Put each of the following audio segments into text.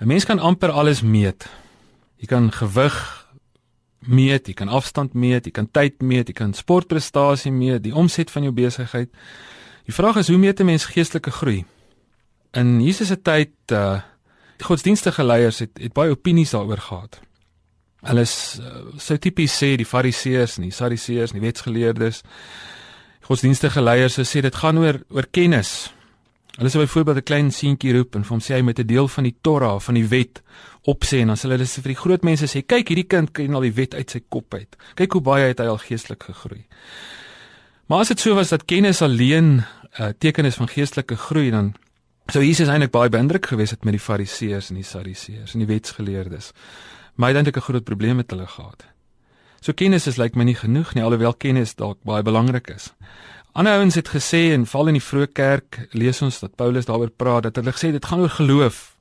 'n Mens kan amper alles meet. Jy kan gewig meet, jy kan afstand meet, jy kan tyd meet, jy kan sportprestasie meet, die omset van jou besigheid. Die vraag is hoe meet 'n mens geestelike groei? In Jesus se tyd uh die godsdienstige leiers het het baie opinies daaroor gehad. Hulle is uh, sou tipies sê die fariseërs en die sadiseërs en die wetsgeleerdes. Die godsdienstige leiers sou sê dit gaan oor oor kennis. Hulle sou byvoorbeeld 'n klein seentjie roep en vir hom sê hy moet 'n deel van die Torah van die wet opsê en dan sal hulle vir die groot mense sê kyk hierdie kind ken al die wet uit sy kop uit. Kyk hoe baie het hy al geestelik gegroei. Maar as dit so was dat kennis alleen 'n uh, teken is van geestelike groei dan sou Jesus eintlik baie beïndruk gewees het met die fariseërs en die sadiseërs en die wetsgeleerdes. Maar hy het eintlik 'n groot probleem met hulle gehad. So kennis is lyk like my nie genoeg nie alhoewel kennis dalk baie belangrik is. Ander ouens het gesê en val in die vroeë kerk lees ons dat Paulus daaroor praat dat hulle gesê dit gaan oor geloof.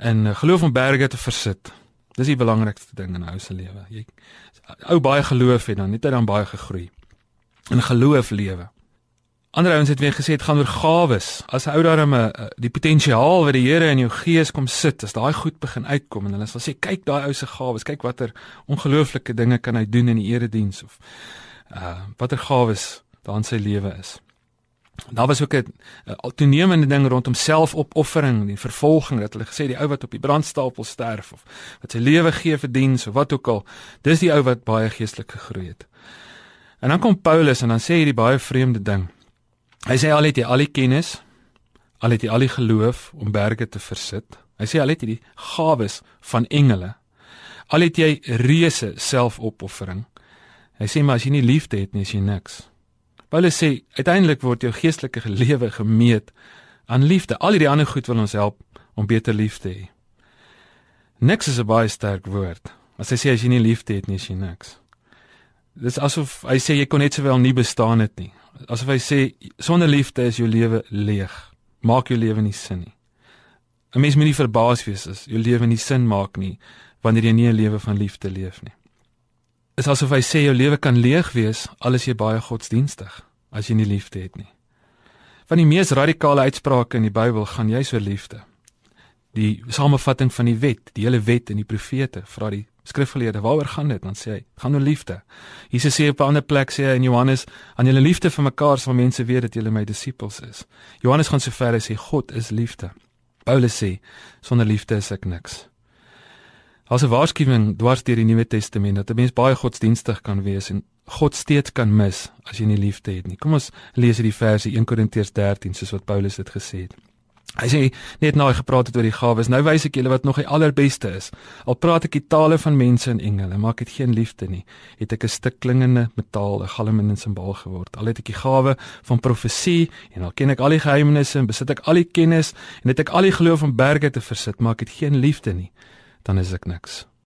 En uh, geloof om berge te versit. Dis die belangrikste ding in 'n ou se lewe. Jy ou baie geloof het dan net hy dan baie gegroei. In geloof lewe. Ander ouens het weer gesê dit gaan oor gawes. As 'n ou daarom 'n uh, die potensiaal wat die Here in jou gees kom sit, as daai goed begin uitkom en hulle sal sê kyk daai ou se gawes, kyk watter ongelooflike dinge kan hy doen in die erediens of uh watter gawes daar in sy lewe is. Daar was ook 'n toenemende ding rondom selfopoffering, die vervolging dat hulle gesê die ou wat op die brandstapel sterf of wat sy lewe gee vir diens of wat ook al, dis die ou wat baie geestelik gegroei het. En dan kom Paulus en dan sê hy die baie vreemde ding. Hy sê al het jy al die kennis, al het jy al die geloof om berge te versit. Hy sê al het jy die gawes van engele. Al het jy reuse selfopoffering. Hy sê maar as jy nie liefde het nie, is jy niks. Paulus sê uiteindelik word jou geestelike lewe gemeet aan liefde. Al hierdie ander goed wil ons help om beter lief te hê. Niks is 'n baie sterk woord. As hy sê as jy nie liefde het nie, is jy niks. Dis asof hy sê jy kon net sowel nie bestaan het nie. Asof hy sê sonder liefde is jou lewe leeg. Maak jou lewe nie sin nie. 'n Mens moet nie verbaas wees as jou lewe nie sin maak nie wanneer jy nie 'n lewe van liefde leef nie is asof hy sê jou lewe kan leeg wees al is jy baie godsdienstig as jy nie liefde het nie. Van die mees radikale uitsprake in die Bybel gaan jy so liefde. Die samevatting van die wet, die hele wet en die profete, vra die skrifgeleerde, waaroor gaan dit? Dan sê hy, gaan oor liefde. Jesus sê op 'n ander plek sê hy in Johannes, aan julle liefde vir mekaar sal mense weet dat julle my disippels is. Johannes gaan so ver as hy sê God is liefde. Paulus sê, sonder liefde is ek niks. As 'n waarskuwing dwars deur die Nuwe Testament dat 'n mens baie godsdienstig kan wees en God steeds kan mis as jy nie liefde het nie. Kom ons lees hierdie verse 1 Korintiërs 13 soos wat Paulus dit gesê het. Hy sê net nou hy gepraat het oor die gawes. Nou wys ek julle wat nog die allerbeste is. Al praat ek die tale van mense en engele, maar ek het geen liefde nie. Het ek 'n stuk klingende metaal, 'n galmende simbool geword. Al het ek die gawe van profesie en al ken ek al die geheimenisse en besit ek al die kennis en het ek al die geloof om berge te versit, maar ek het geen liefde nie dan is ek niks.